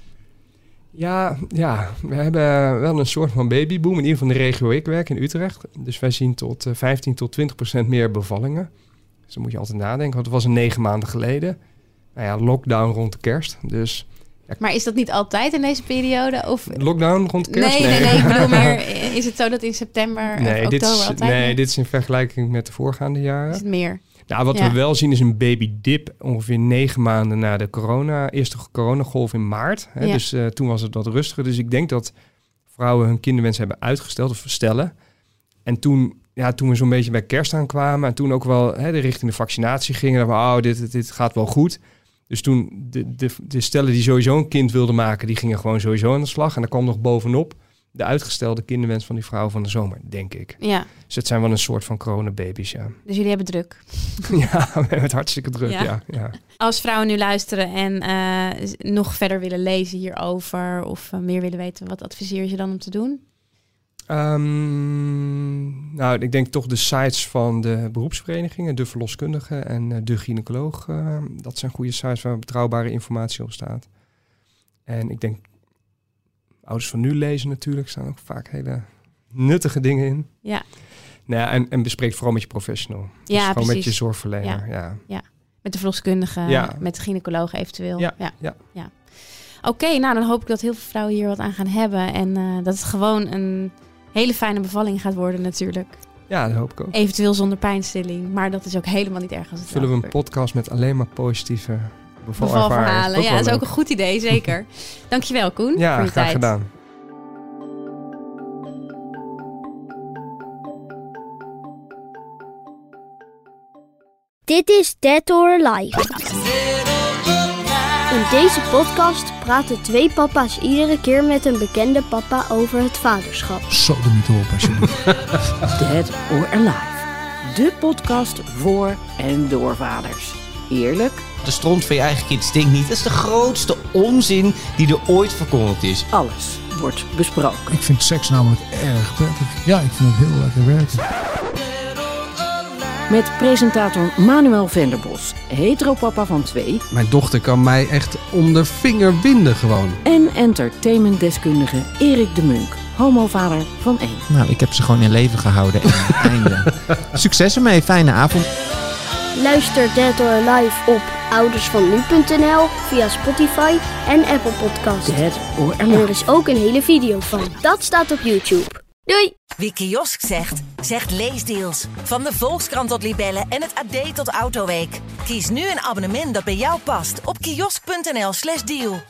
Ja, ja, we hebben wel een soort van babyboom. In ieder geval in de regio waar ik werk in Utrecht. Dus wij zien tot eh, 15 tot 20 procent meer bevallingen. Dus dan moet je altijd nadenken, want het was een negen maanden geleden. Nou ja, lockdown rond de kerst. Dus Maar is dat niet altijd in deze periode? Of... lockdown rond de kerst? Nee, nee, nee. Ik bedoel, maar is het zo dat in september Nee, dit is, altijd nee dit is in vergelijking met de voorgaande jaren. is het meer? Nou, wat Ja. we wel zien is een babydip ongeveer negen maanden na de corona, eerste coronagolf in maart. Hè, Ja. Dus eh, toen was het wat rustiger. Dus ik denk dat vrouwen hun kinderwens hebben uitgesteld of verstellen. En toen, ja, toen we zo'n beetje bij kerst aankwamen en toen ook wel hè, de richting de vaccinatie gingen, dan van, oh, dit, dit gaat wel goed. Dus toen de, de, de stellen die sowieso een kind wilden maken, die gingen gewoon sowieso aan de slag. En daar kwam nog bovenop de uitgestelde kinderwens van die vrouw van de zomer, denk ik. Ja, Dus het zijn wel een soort van coronababies, ja. dus jullie hebben druk. Ja, we hebben het hartstikke druk, Ja. ja. ja, Als vrouwen nu luisteren en eh, nog verder willen lezen hierover... of eh, meer willen weten, wat adviseer je dan om te doen? Ehm, nou, ik denk toch de sites van de beroepsverenigingen, de verloskundige en eh, de gynaecoloog. dat zijn goede sites waar betrouwbare informatie op staat. En ik denk, ouders van nu lezen natuurlijk, staan ook vaak hele nuttige dingen in. Ja. Nou ja, en, en bespreek vooral met je professional. Dus Ja, gewoon met je zorgverlener. Ja. Met de verloskundige, Ja. met de gynaecoloog eventueel. Ja, ja. ja. Oké, nou dan hoop ik dat heel veel vrouwen hier wat aan gaan hebben. En eh, dat het gewoon een hele fijne bevalling gaat worden natuurlijk. ja, dat hoop ik ook. Eventueel zonder pijnstilling. Maar dat is ook helemaal niet erg als het Vullen we een podcast met alleen maar positieve. Bevalverhalen. Ja, dat is ook een goed idee, zeker. Dankjewel Koen Ja, voor je graag tijd. gedaan. Dit is Dead or Alive. In deze podcast praten twee papa's iedere keer met een bekende papa over het vaderschap. Zo er niet op alsjeblieft. Dead or Alive. De podcast voor en door vaders. Eerlijk, De stront van je eigen kind stinkt niet. Dat is de grootste onzin die er ooit verkondigd is. alles wordt besproken. ik vind seks namelijk erg prettig. Ja, ik vind het heel lekker werken. Met presentator Manuel Venderbos, heteropapa van twee. Mijn dochter kan mij echt om de vinger winden gewoon. En entertainmentdeskundige Erik de Munk, homovader van één. Nou, ik heb ze gewoon in leven gehouden. En einde. Succes ermee, fijne avond. Luister Dead or Alive op oudersvannu.nl via Spotify en Apple Podcasts. Dead or En er is ook een hele video van. Dat staat op YouTube. Doei! Wie kiosk zegt, zegt leesdeals. Van de Volkskrant tot Libellen en het AD tot Autoweek. Kies nu een abonnement dat bij jou past op kiosk.nl/slash deal.